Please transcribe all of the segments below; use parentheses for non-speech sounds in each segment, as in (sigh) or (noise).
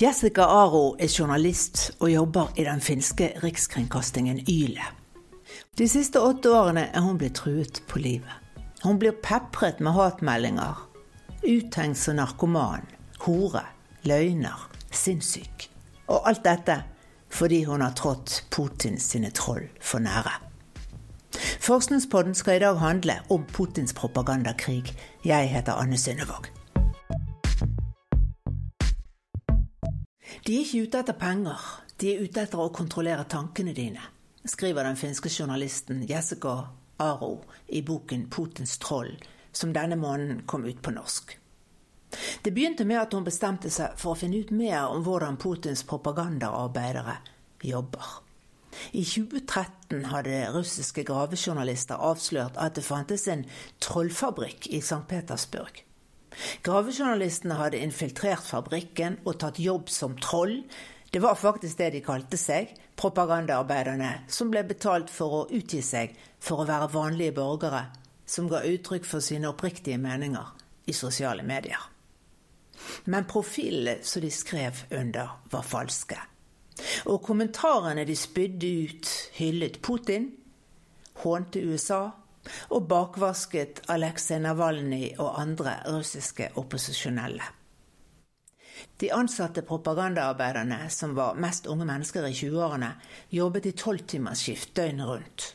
Jessica Aro er journalist og jobber i den finske rikskringkastingen Yle. De siste åtte årene er hun blitt truet på livet. Hun blir pepret med hatmeldinger. Uthengt som narkoman, hore, løgner, sinnssyk. Og alt dette fordi hun har trådt Putins sine troll for nære. Forskningspodden skal i dag handle om Putins propagandakrig. Jeg heter Anne Synnevåg. De er ikke ute etter penger, de er ute etter å kontrollere tankene dine, skriver den finske journalisten Jessica Aro i boken 'Putins troll', som denne måneden kom ut på norsk. Det begynte med at hun bestemte seg for å finne ut mer om hvordan Putins propagandaarbeidere jobber. I 2013 hadde russiske gravejournalister avslørt at det fantes en trollfabrikk i St. Petersburg. Gravejournalistene hadde infiltrert fabrikken og tatt jobb som troll. Det var faktisk det de kalte seg, propagandaarbeiderne som ble betalt for å utgi seg for å være vanlige borgere som ga uttrykk for sine oppriktige meninger i sosiale medier. Men profilene som de skrev under, var falske. Og kommentarene de spydde ut, hyllet Putin, hånte USA og bakvasket Aleksej Navalnyj og andre russiske opposisjonelle. De ansatte propagandaarbeiderne, som var mest unge mennesker i 20-årene, jobbet i tolvtimersskift døgnet rundt.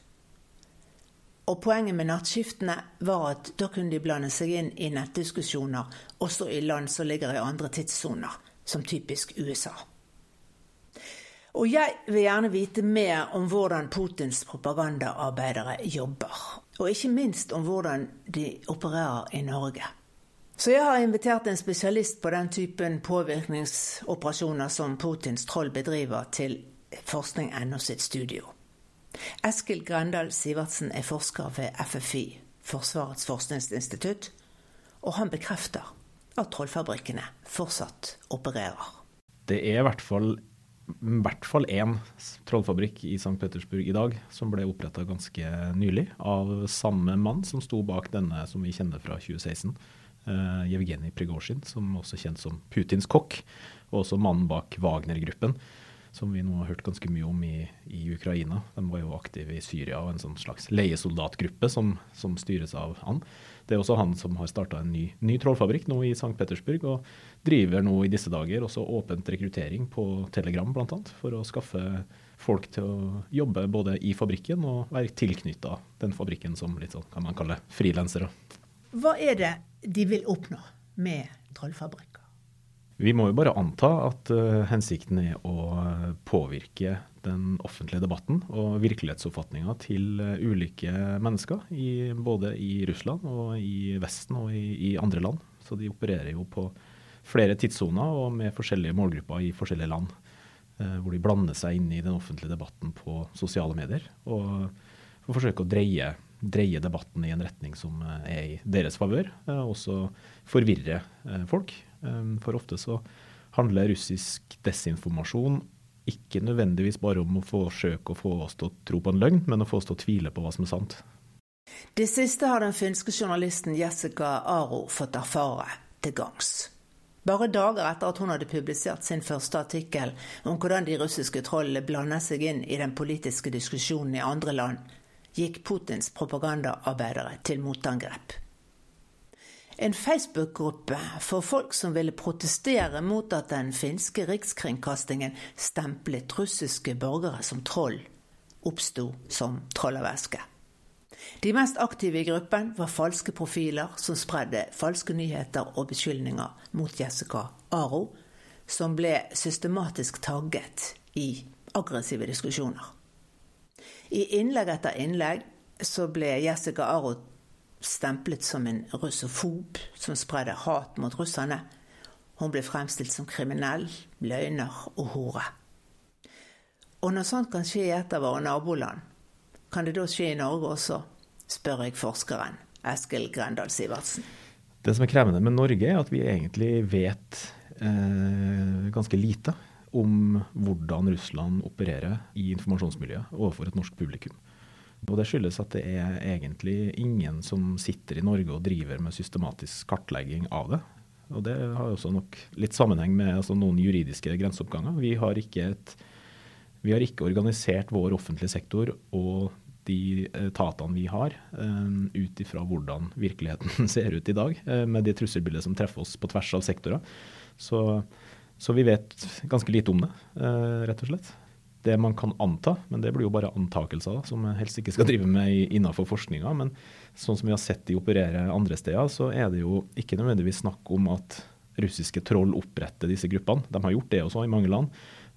Og Poenget med nattskiftene var at da kunne de blande seg inn i nettdiskusjoner også i land som ligger i andre tidssoner, som typisk USA. Og jeg vil gjerne vite mer om hvordan Putins propagandaarbeidere jobber. Og ikke minst om hvordan de opererer i Norge. Så jeg har invitert en spesialist på den typen påvirkningsoperasjoner som Putins troll bedriver, til forskning.no sitt studio. Eskil Grendal Sivertsen er forsker ved FFI, Forsvarets forskningsinstitutt, og han bekrefter at trollfabrikkene fortsatt opererer. Det er i hvert fall i hvert fall én trollfabrikk i St. Petersburg i dag, som ble oppretta ganske nylig av samme mann som sto bak denne som vi kjenner fra 2016. Uh, Jevgenij Prigozjin, som også kjent som Putins kokk, og også mannen bak Wagner-gruppen som vi nå har hørt ganske mye om i, i, Ukraina. De var jo aktive i Syria og en sånn slags leiesoldatgruppe som, som, styres av han. Det er også han som har starta en ny, ny, trollfabrikk nå i St. Petersburg, og driver nå i disse dager også åpent rekruttering på Telegram bl.a. for å skaffe folk til å jobbe både i fabrikken og være tilknytta den fabrikken som litt sånn, kan man kalle frilansere. Hva er det de vil oppnå med trollfabrikker? Vi må jo bare anta at uh, hensikten er å påvirke den offentlige debatten og virkelighetsoppfatninga til uh, ulike mennesker, i, både i Russland og i Vesten og i, i, andre land. Så de opererer jo på flere tidssoner og med forskjellige målgrupper i forskjellige land. Uh, hvor de blander seg inn i den offentlige debatten på sosiale medier. Og, og forsøker å dreie, dreie, debatten i en retning som er i deres favør. også forvirre folk for ofte så handler russisk desinformasjon ikke nødvendigvis bare om å forsøke å få oss til å tro på en løgn, men å få oss til å tvile på hva som er sant. Det siste har den finske journalisten Jessica Aro fått erfare til gangs. Bare dager etter at hun hadde publisert sin første artikkel om hvordan de russiske trollene blander seg inn i den politiske diskusjonen i andre land, gikk Putins propagandaarbeidere til motangrep en Facebook-gruppe for folk som ville protestere mot at den finske rikskringkastingen stemplet russiske borgere som troll, oppsto som trollervæske. De mest aktive i gruppen var falske profiler som spredde falske nyheter og beskyldninger mot Jessica Aro, som ble systematisk tagget i aggressive diskusjoner. I innlegg etter innlegg så ble Jessica Aro stemplet som en russofob som spredde hat mot russerne. Hun ble fremstilt som kriminell, løgner og hore. Og når sånt kan skje i et av våre naboland, kan det da skje i Norge også, spør jeg forskeren Eskil Grendal Sivertsen. Det som er krevende med Norge, er at vi egentlig vet eh, ganske lite om hvordan Russland opererer i informasjonsmiljøet overfor et norsk publikum. Og Det skyldes at det er egentlig ingen som sitter i Norge og driver med systematisk kartlegging av det. Og Det har også nok litt sammenheng med altså, noen juridiske grenseoppganger. Vi har, et, vi har, ikke organisert vår offentlige sektor og de etatene vi har, um, ut ifra hvordan virkeligheten (laughs) ser ut i dag, uh, med det trusselbildet som treffer oss på tvers av sektorer. Så, så vi vet ganske lite om det, rett og slett det man kan anta, men det blir jo bare antakelser, som jeg helst ikke skal drive med innenfor forskninga. Men sånn som vi har sett de operere andre steder, så er det jo ikke nødvendigvis snakk om at russiske troll oppretter disse gruppene. De har gjort det også i mange land.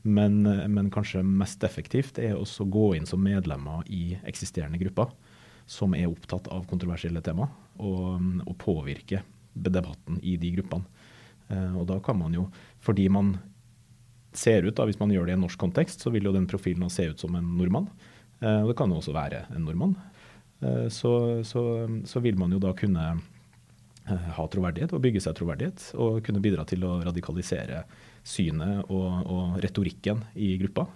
Men, men kanskje mest effektivt er også å gå inn som medlemmer i eksisterende grupper som er opptatt av kontroversielle tema, og, og påvirke debatten i de gruppene. Eh, og da kan man jo, fordi man ser ut, da, hvis man gjør det i en norsk kontekst, så vil jo den profilen se ut som en nordmann. Eh, og det kan jo også være en nordmann. Eh, så, så, så, vil man jo da kunne eh, ha troverdighet og bygge seg troverdighet, og kunne bidra til å radikalisere synet og, og retorikken i gruppa.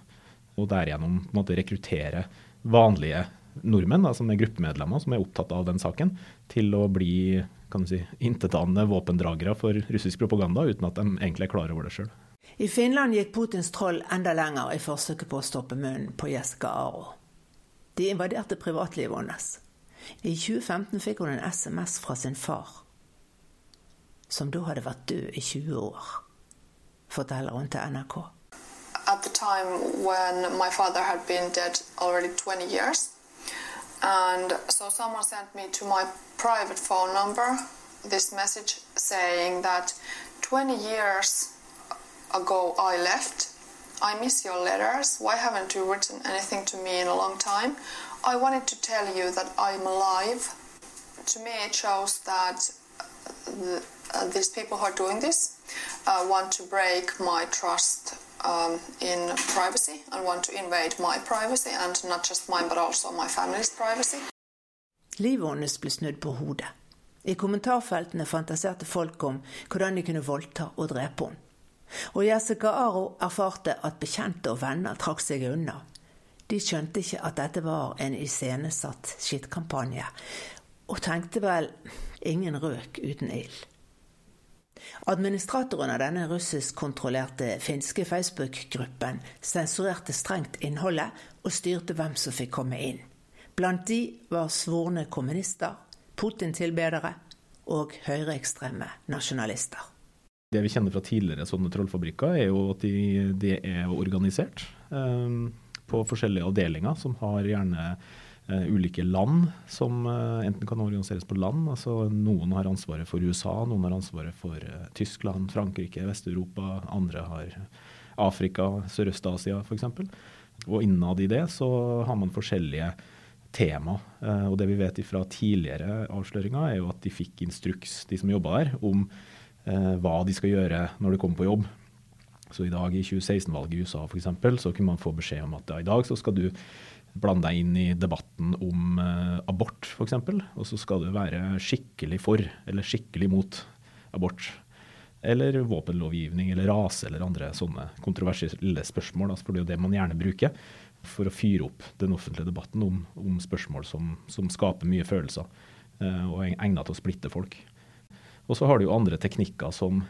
Og derigjennom på en måte rekruttere vanlige nordmenn, da, som er gruppemedlemmer som er opptatt av den saken, til å bli kan du si, intetanende våpendragere for russisk propaganda, uten at de egentlig er klar over det sjøl. I Finland gikk Putins troll enda lenger i forsøket på å stoppe munnen på Jessica Aro. De invaderte privatlivet hennes. I 2015 fikk hun en SMS fra sin far, som da hadde vært død i 20 år, forteller hun til NRK. At the time when my father had been dead already 20 years, and so someone sent me to my private phone number this message saying that 20 years ago I left. I miss your letters. Why haven't you written anything to me in a long time? I wanted to tell you that I'm alive. To me, it shows that the, uh, these people who are doing this uh, want to break my trust um, in privacy and want to invade my privacy, and not just mine, but also my family's privacy. Livet hennes snudd på hodet. I kommentarfeltene fantaserte folk om hvordan de kunne voldta og drepe henne. Og Jessica Aro erfarte at bekjente og venner trakk seg unna. De skjønte ikke at dette var en iscenesatt skittkampanje, og tenkte vel ingen røk uten ild. Administratoren av denne russiskkontrollerte finske Facebook-gruppen sensurerte strengt innholdet og styrte hvem som fikk komme inn. Blant de var svorne kommunister, Putin-tilbedere og høyreekstreme nasjonalister. Det vi kjenner fra tidligere sånne trollfabrikker, er jo at de, de er organisert um, på forskjellige avdelinger som har gjerne uh, ulike land som uh, enten kan organiseres på land. altså Noen har ansvaret for USA, noen har ansvaret for uh, Tyskland, Frankrike, Vest-Europa. Andre har Afrika, Sørøst-Asia f.eks. Og innad i det så har man forskjellige tema. Og det vi vet fra tidligere avsløringer, er jo at de fikk instruks, de som jobba der, om hva de skal gjøre når de kommer på jobb. Så i dag i 2016-valget i USA f.eks. så kunne man få beskjed om at ja, i dag så skal du blande deg inn i debatten om eh, abort f.eks. Og så skal du være skikkelig for eller skikkelig mot abort. Eller våpenlovgivning eller rase eller andre sånne kontroversielle spørsmål. Altså, for det er jo det man gjerne bruker for å fyre opp den offentlige debatten om, om spørsmål som, som, skaper mye følelser eh, og er egnet til å splitte folk. Og så har du jo andre teknikker som,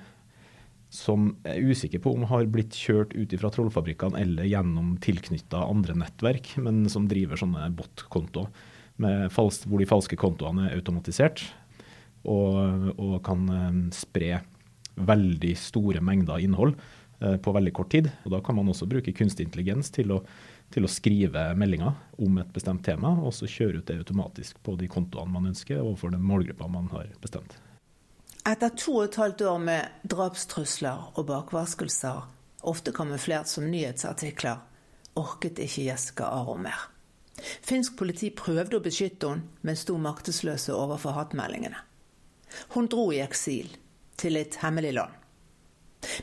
som jeg er usikker på om har blitt kjørt ut fra trollfabrikkene eller gjennom tilknytta andre nettverk, men som driver sånne bot-kontoer hvor de falske kontoene er automatisert og, og kan um, spre veldig store mengder innhold uh, på veldig kort tid. Og Da kan man også bruke kunstig intelligens til å, til å skrive meldinger om et bestemt tema, og så kjøre ut det automatisk på de kontoene man ønsker overfor den målgruppa man har bestemt. Etter to og et halvt år med drapstrusler og bakvaskelser, ofte kamuflert som nyhetsartikler, orket ikke Jessica Aro mer. Finsk politi prøvde å beskytte henne, men sto maktesløse overfor hatmeldingene. Hun dro i eksil, til et hemmelig land.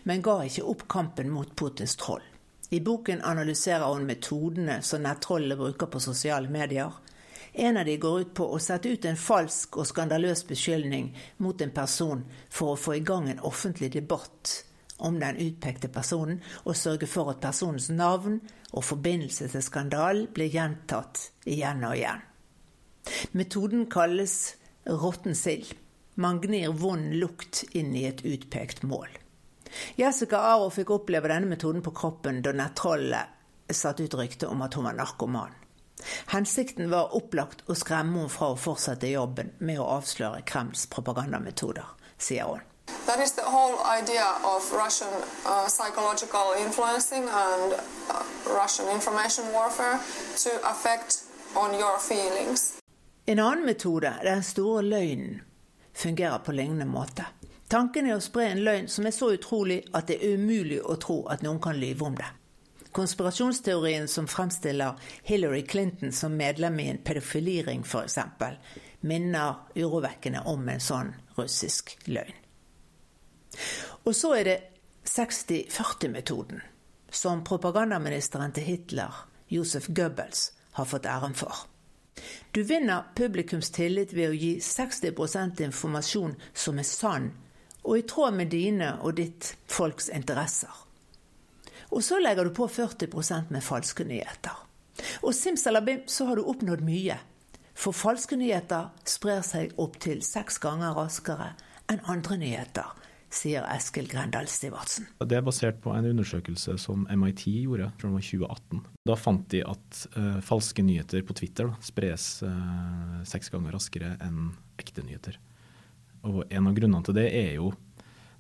Men ga ikke opp kampen mot Putins troll. I boken analyserer hun metodene som nettrollene bruker på sosiale medier, en av de går ut på å sette ut en falsk og skandaløs beskyldning mot en person for å få i gang en offentlig debatt om den utpekte personen, og sørge for at personens navn og forbindelse til skandalen blir gjentatt igjen og igjen. Metoden kalles råtten sild. man gnir vond lukt inn i et utpekt mål. Jessica Aro fikk oppleve denne metoden på kroppen da nettrollet satte ut rykte om at hun var narkoman. Hensikten var opplagt å skremme henne fra å fortsette jobben med å avsløre Kremls propagandametoder, sier hun. That is the whole idea of Russian uh, psychological influencing and uh, Russian information warfare to affect on your feelings. En annen metode, den store løgnen, fungerer på lignende måte. Tanken er å spre en løgn som er så utrolig at det er umulig å tro at noen kan lyve om det. Konspirasjonsteorien som fremstiller Hillary Clinton som medlem i en pedofiliring f.eks., minner urovekkende om en sånn russisk løgn. Og så er det 60-40-metoden, som propagandaministeren til Hitler, Josef Goebbels, har fått æren for. Du vinner publikums tillit ved å gi 60% informasjon som er sann, og i tråd med dine og ditt folks interesser. Og så legger du på 40% med falske nyheter. Og simsalabim så har du oppnådd mye. For falske nyheter sprer seg opptil seks ganger raskere enn andre nyheter sier Eskil Grendal Stivartsen. Det er basert på en undersøkelse som MIT gjorde fra 2018. Da fant de at uh, falske nyheter på Twitter da, spres uh, seks ganger raskere enn ekte nyheter. Og En av grunnene til det er jo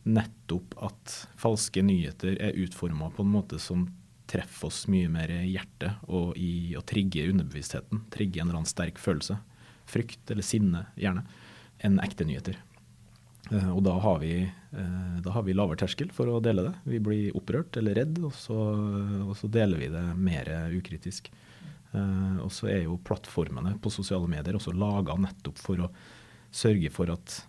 nettopp at falske nyheter er utforma på en måte som treffer oss mye mer i hjertet og i å trigge underbevisstheten. Trigge en eller annen sterk følelse. Frykt eller sinne, gjerne. Enn ekte nyheter. Eh, og da har, vi, eh, da har vi lavere terskel for å dele det. Vi blir opprørt eller redd, og så, og så deler vi det mer ukritisk. Eh, og så er jo plattformene på sosiale medier også laga nettopp for å sørge for at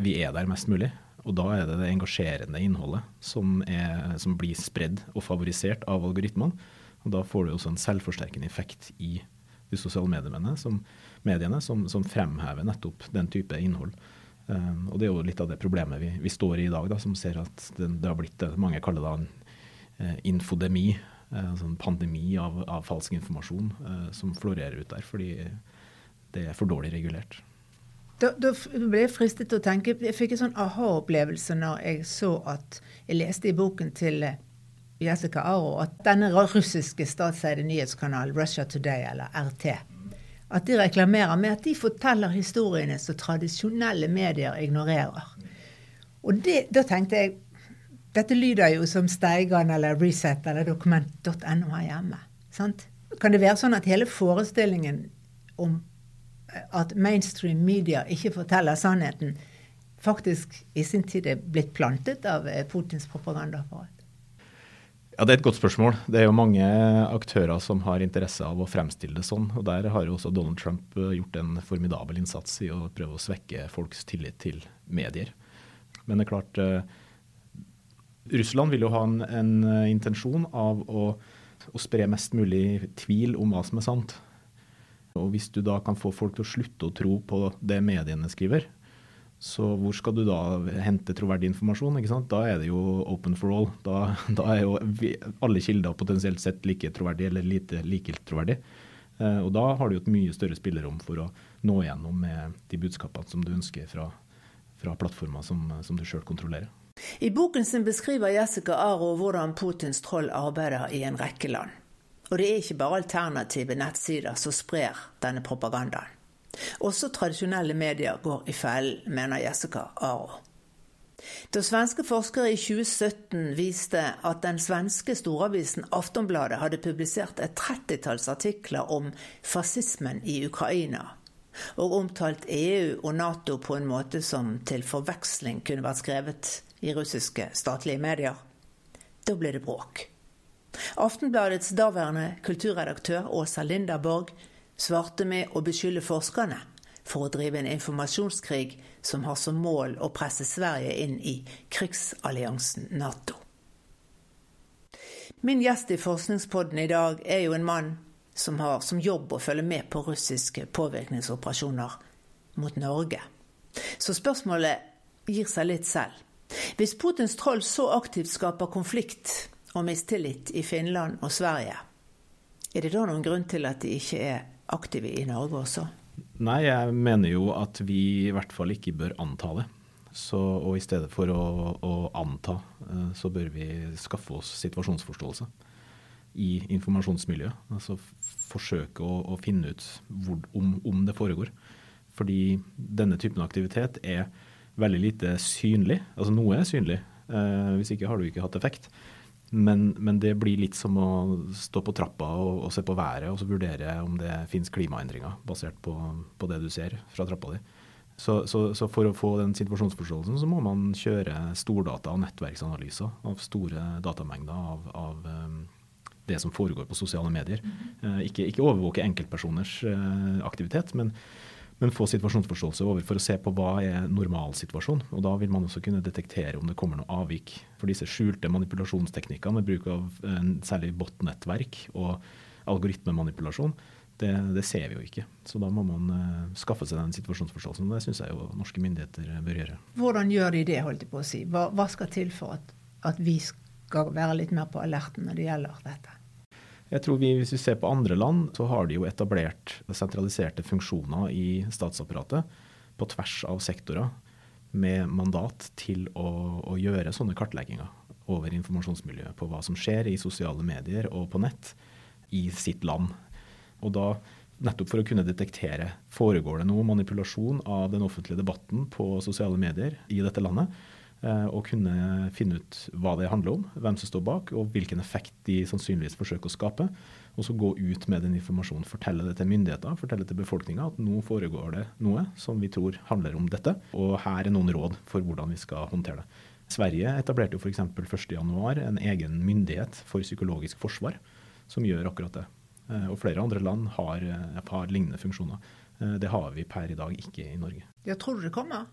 vi er der mest mulig. Og da er det det engasjerende innholdet som, er, som blir spredd og favorisert av algoritmene. Og da får du også en selvforsterkende effekt i de sosiale mediene som, mediene som, som fremhever nettopp den type innhold. Um, og Det er jo litt av det problemet vi, vi står i i dag, da, som ser at det, det har blitt det mange kaller det en uh, infodemi. Uh, altså en pandemi av, av falsk informasjon uh, som florerer ut der, fordi det er for dårlig regulert. Da, da ble jeg fristet til å tenke Jeg fikk en sånn aha-opplevelse når jeg så at Jeg leste i boken til Jessica Aro at denne russiske statseide nyhetskanalen Russia Today, eller RT, at de reklamerer med at de forteller historiene som tradisjonelle medier ignorerer. Og det, da tenkte jeg dette lyder jo som Steigan eller Reset eller dokument.no her hjemme. Sant? Kan det være sånn at hele forestillingen om eh, at mainstream media ikke forteller sannheten, faktisk i sin tid er blitt plantet av eh, Putins propagandaapparat? Ja, Det er et godt spørsmål. Det er jo mange aktører som har interesse av å fremstille det sånn. og Der har jo også Donald Trump eh, gjort en formidabel innsats i å prøve å svekke folks tillit til medier. Men det er klart, eh, Russland vil jo ha en, en uh, intensjon av å, å, spre mest mulig tvil om hva som er sant. Og Hvis du da kan få folk til å slutte å tro på det mediene skriver, så hvor skal du da hente troverdig informasjon? ikke sant? Da er det jo open for all. Da, da er jo alle kilder potensielt sett like troverdige eller lite like troverdige. Eh, og da har du jo et mye større spillerom for å nå igjennom med de budskapene som du ønsker fra, fra plattformer som, som du sjøl kontrollerer. I boken sin beskriver Jessica Aro hvordan Putins troll arbeider i en rekke land. Og det er ikke bare alternative nettsider som sprer denne propagandaen. Også tradisjonelle medier går i fellen, mener Jessica Aro. Da svenske forskere i 2017 viste at den svenske storavisen Aftonbladet hadde publisert et trettitalls artikler om fascismen i Ukraina, og omtalt EU og Nato på en måte som til forveksling kunne vært skrevet i russiske statlige medier, da ble det bråk. Aftenbladets daværende kulturredaktør Åsa Linda Borg svarte med å beskylde forskerne for å drive en informasjonskrig som har som mål å presse Sverige inn i krigsalliansen Nato. Min gjest i Forskningspodden i dag er jo en mann som har som jobb å følge med på russiske påvirkningsoperasjoner mot Norge. Så spørsmålet gir seg litt selv. Hvis Putins troll så aktivt skaper konflikt og mistillit i Finland og Sverige, er det da noen grunn til at de ikke er aktive i Norge også? Nei, jeg mener jo at vi i hvert fall ikke bør anta det. Så, og i stedet for å, å, anta, så bør vi skaffe oss situasjonsforståelse i informasjonsmiljøet. Altså forsøke å, å finne ut hvor, om, om, det foregår. Fordi denne typen aktivitet er veldig lite synlig. Altså noe er synlig, eh, hvis ikke har du ikke hatt effekt. Men, men, det blir litt som å stå på trappa og, og se på været og så vurdere om det finnes klimaendringer basert på, på det du ser fra trappa di. Så, så, så, for å få den situasjonsforståelsen så må man kjøre stordata og nettverksanalyser av store datamengder av, av um, det som foregår på sosiale medier. Uh, ikke, ikke, overvåke enkeltpersoners uh, aktivitet, men, men få situasjonsforståelse over for å se på hva er normalsituasjon. Og da vil man også kunne detektere om det kommer noe avvik. For disse skjulte manipulasjonsteknikkene med bruk av en særlig bot-nettverk og algoritmemanipulasjon, det, det, ser vi jo ikke. Så da må man uh, skaffe seg den situasjonsforståelsen. Og Det syns jeg jo norske myndigheter bør gjøre. Hvordan gjør de det, holdt jeg på å si? Hva, hva skal til for at, at vi skal være litt mer på alerten når det gjelder dette? Jeg tror vi, Hvis vi ser på andre land, så har de jo etablert sentraliserte funksjoner i statsapparatet på tvers av sektorer med mandat til å, å gjøre sånne kartlegginger over informasjonsmiljøet på hva som skjer i sosiale medier og på nett i sitt land. Og da nettopp for å kunne detektere foregår det noe manipulasjon av den offentlige debatten på sosiale medier i dette landet, og kunne finne ut hva det handler om, hvem som står bak, og hvilken effekt de sannsynligvis forsøker å skape. Og så gå ut med den informasjonen, fortelle det til myndigheter, fortelle til befolkninga at nå foregår det noe som vi tror handler om dette, og her er noen råd for hvordan vi skal håndtere det. Sverige etablerte jo f.eks. 1.1 en egen myndighet for psykologisk forsvar, som gjør akkurat det. Eh, og flere andre land har, eh, har lignende funksjoner. Det har vi per i dag ikke i Norge. Jeg tror det kommer?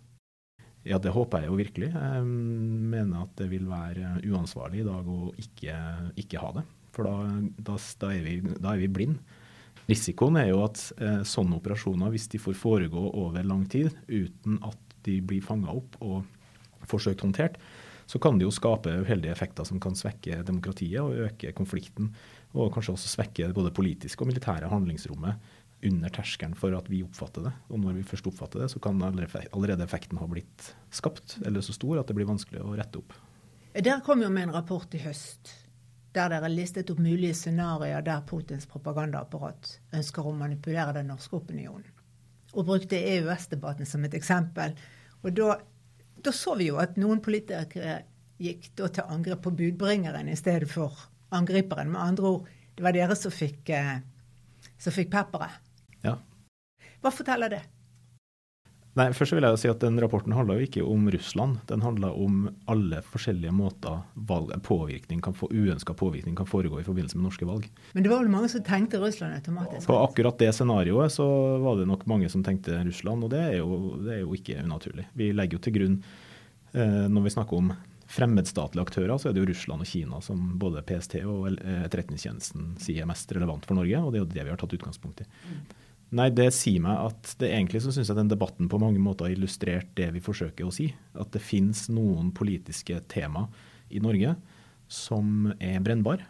Ja, det håper jeg jo virkelig. Jeg mener at det vil være uansvarlig i dag å ikke, ikke ha det. For da, da, da, er vi, da er vi blind. Risikoen er jo at eh, sånne operasjoner, hvis de får foregå over lang tid uten at de blir fanga opp og forsøkt håndtert, så kan det jo skape uheldige effekter som kan svekke demokratiet og øke konflikten. Og kanskje også svekke både politiske og militære handlingsrommet under terskelen for at vi oppfatter det. Og når vi først oppfatter det, så kan allerede effekten ha blitt skapt, eller så stor at det blir vanskelig å rette opp. Dere kom jo med en rapport i høst der dere listet opp mulige scenarioer der Putins propagandaapparat ønsker å manipulere den norske opinionen. Og brukte EØS-debatten som et eksempel. Og da, da, så vi jo at noen politikere gikk til angrep på budbringeren i stedet for angriperen. Med andre ord, det var dere som fikk, eh, som fikk pepperet. Ja. Hva forteller det? Nei, først vil jeg jo si at den Rapporten handla ikke om Russland. Den handla om alle forskjellige måter valg, påvirkning kan få, uønska påvirkning kan foregå i forbindelse med norske valg. Men det var vel mange som tenkte Russland automatisk? På akkurat det scenarioet så var det nok mange som tenkte Russland, og det er jo, det er jo ikke unaturlig. Vi legger jo til grunn, eh, når vi snakker om fremmedstatlige aktører, så er det jo Russland og Kina som både PST og Etterretningstjenesten sier er mest relevant for Norge, og det er jo det vi har tatt utgangspunkt i. Nei, det sier meg at det egentlig så syns jeg den debatten på mange måter har illustrert det vi forsøker å si. At det finnes noen politiske tema i Norge som er brennbare.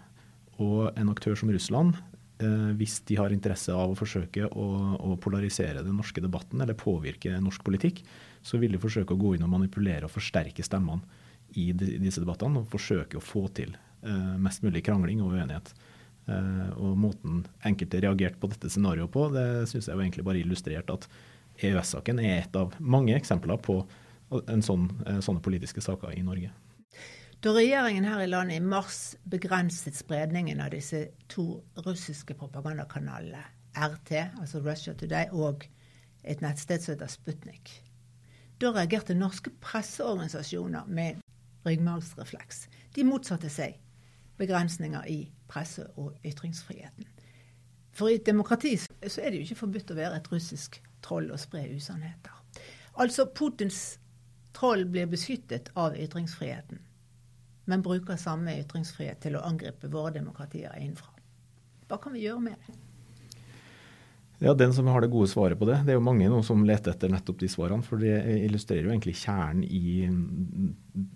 Og en aktør som Russland, eh, hvis de har interesse av å forsøke å, å, polarisere den norske debatten eller påvirke norsk politikk, så vil de forsøke å gå inn og manipulere og forsterke stemmene i disse debattene og forsøke å få til eh, mest mulig krangling og uenighet. Eh, og måten enkelte reagerte på dette scenarioet på, det syns jeg egentlig bare illustrerte at EØS-saken er et av mange eksempler på sånn, eh, sånne politiske saker i Norge. Da regjeringen her i landet i mars begrenset spredningen av disse to russiske propagandakanalene, RT, altså Russia Today, og et nettsted som heter Sputnik, da reagerte norske presseorganisasjoner med ryggmargsrefleks. De motsatte seg begrensninger i presse- og ytringsfriheten. For i et demokrati så er det jo ikke forbudt å være et russisk troll og spre usannheter. Altså Putins troll blir beskyttet av ytringsfriheten, men bruker samme ytringsfrihet til å angripe våre demokratier innenfra. Hva kan vi gjøre med det? Ja, Den som har det gode svaret på det. Det er jo mange nå som leter etter nettopp de svarene. For det illustrerer jo egentlig kjernen i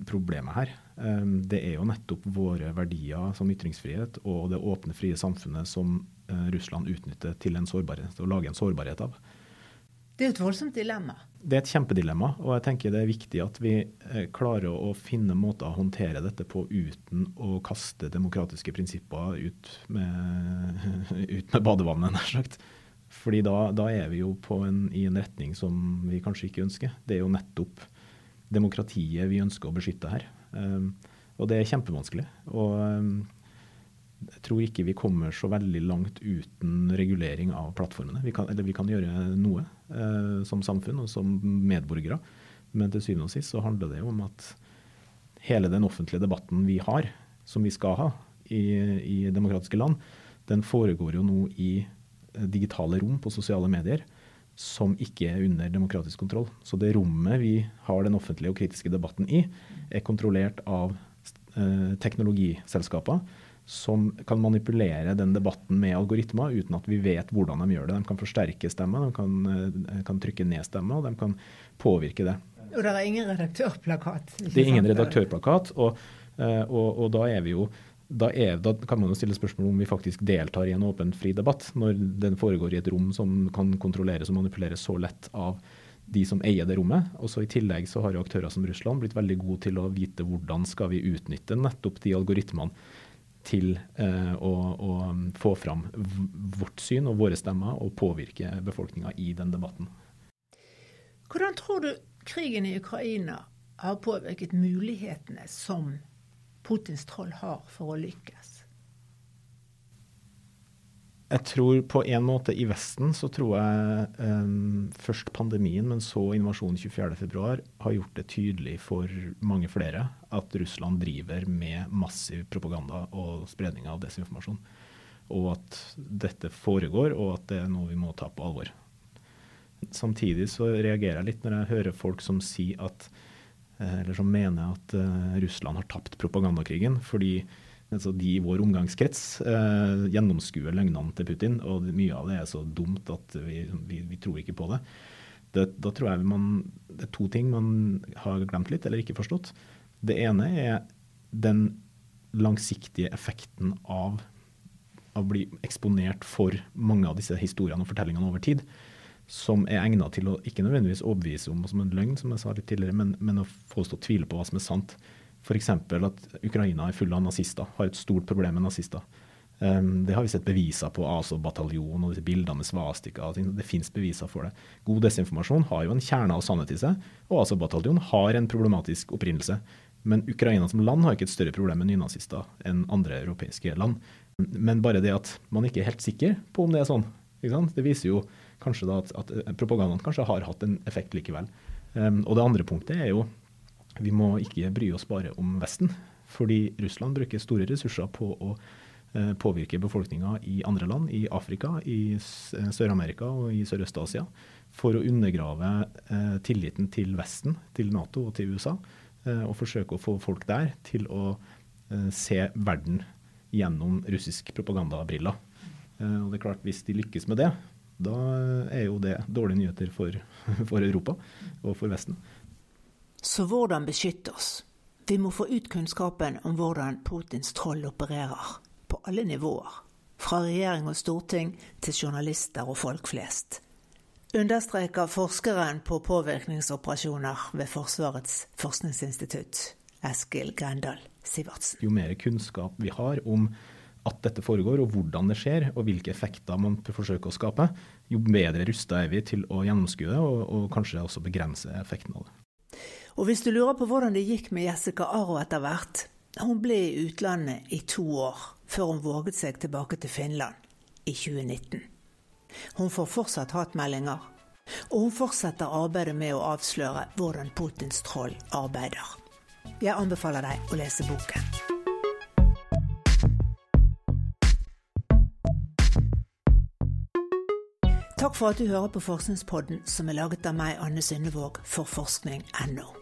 problemet her. Ehm, det er jo nettopp våre verdier som ytringsfrihet og det åpne, frie samfunnet som eh, Russland utnytter til, en sårbarhet, til å lage en sårbarhet av. Det er et voldsomt dilemma. Det er et kjempedilemma, og jeg tenker det er viktig at vi eh, klarer å finne måter å håndtere dette på uten å kaste demokratiske prinsipper ut med, (laughs) ut med badevannet, nær sagt. Fordi da, da er vi jo en, i en retning som vi kanskje ikke ønsker. Det er jo nettopp demokratiet vi ønsker å beskytte her. Um, og det er kjempevanskelig. Og um, jeg tror ikke vi kommer så veldig langt uten regulering av plattformene. Vi kan, eller vi kan gjøre noe eh, som samfunn og som medborgere, men til syvende og sist så handler det jo om at hele den offentlige debatten vi har, som vi skal ha i, i demokratiske land, den foregår jo nå i eh, digitale rom på sosiale medier som ikke er under demokratisk kontroll. Så det rommet vi har den offentlige og kritiske debatten i, er kontrollert av eh, teknologiselskaper som kan manipulere den debatten med algoritmer uten at vi vet hvordan de gjør det. De kan forsterke stemmer, de kan, eh, kan trykke ned stemmer, og de kan påvirke det. Og det er ingen redaktørplakat? Det er ingen redaktørplakat, og, eh, og, og da er vi jo da, er, da, kan man jo stille spørsmål om vi faktisk deltar i en åpen, fri debatt, når den foregår i et rom som kan kontrolleres og manipuleres så lett av de som eier det rommet. Og så I tillegg så har jo aktører som Russland blitt veldig gode til å vite hvordan skal vi utnytte nettopp de algoritmene til eh, å, å, få fram vårt syn og våre stemmer og påvirke befolkninga i den debatten. Hvordan tror du krigen i Ukraina har påvirket mulighetene som Putins troll har for å lykkes? Jeg tror på en måte i Vesten så tror jeg um, først pandemien, men så invasjonen 24.2 har gjort det tydelig for mange flere at Russland driver med massiv propaganda og spredning av desinformasjon. Og at dette foregår, og at det er noe vi må ta på alvor. Samtidig så reagerer jeg litt når jeg hører folk som sier at eller som mener at uh, Russland har tapt propagandakrigen. fordi altså de i vår omgangskrets eh, gjennomskuer løgnene til Putin, og mye av det er så dumt at vi, vi, vi tror ikke på det. det. Da tror jeg man, Det er to ting man har glemt litt eller ikke forstått. Det ene er den langsiktige effekten av å bli eksponert for mange av disse historiene og fortellingene over tid, som er egna til å ikke nødvendigvis overbevise om som en løgn, som jeg sa litt tidligere, men, men å få oss til å tvile på hva som er sant. F.eks. at Ukraina er full av nazister, har et stort problem med nazister. Um, det har vi sett beviser på ASO-bataljonen og disse bildene med svastika. Det fins beviser for det. God desinformasjon har jo en kjerne av sannhet i seg, og ASO-bataljonen har en problematisk opprinnelse. Men Ukraina som land har ikke et større problem med nynazister enn andre europeiske land. Men bare det at man ikke er helt sikker på om det er sånn, det viser jo kanskje da at, at propagandaen kanskje har hatt en effekt likevel. Um, og det andre punktet er jo vi må ikke bry oss bare om Vesten. Fordi Russland bruker store ressurser på å uh, påvirke befolkninga i andre land, i Afrika, i eh, Sør-Amerika og i Sørøst-Asia, for å undergrave uh, tilliten til Vesten, til Nato og til USA. Og forsøke å få folk der til å se verden gjennom russisk propagandabriller. Og det er klart, Hvis de lykkes med det, da er jo det dårlige nyheter for, (laughs) for Europa og for Vesten. Så hvordan beskytte oss? Vi må få ut kunnskapen om hvordan Putins troll opererer, på alle nivåer. Fra regjering og storting til journalister og folk flest. Understreker forskeren på påvirkningsoperasjoner ved Forsvarets forskningsinstitutt, Eskil Grendal Sivertsen. Jo mer kunnskap vi har om at dette foregår, og hvordan det skjer, og hvilke effekter man forsøker å skape, jo bedre rusta er vi til å gjennomskue det, og, og kanskje også begrense effekten av det. Og hvis du lurer på hvordan det gikk med Jessica Aro etter hvert Hun ble i utlandet i to år før hun våget seg tilbake til Finland i 2019. Hun får fortsatt hatmeldinger, og hun fortsetter arbeidet med å avsløre hvordan Putins troll arbeider. Jeg anbefaler deg å lese boken. Takk for at du hører på Forskningspodden som er laget av meg, Anne Synnevåg, for forskning.no.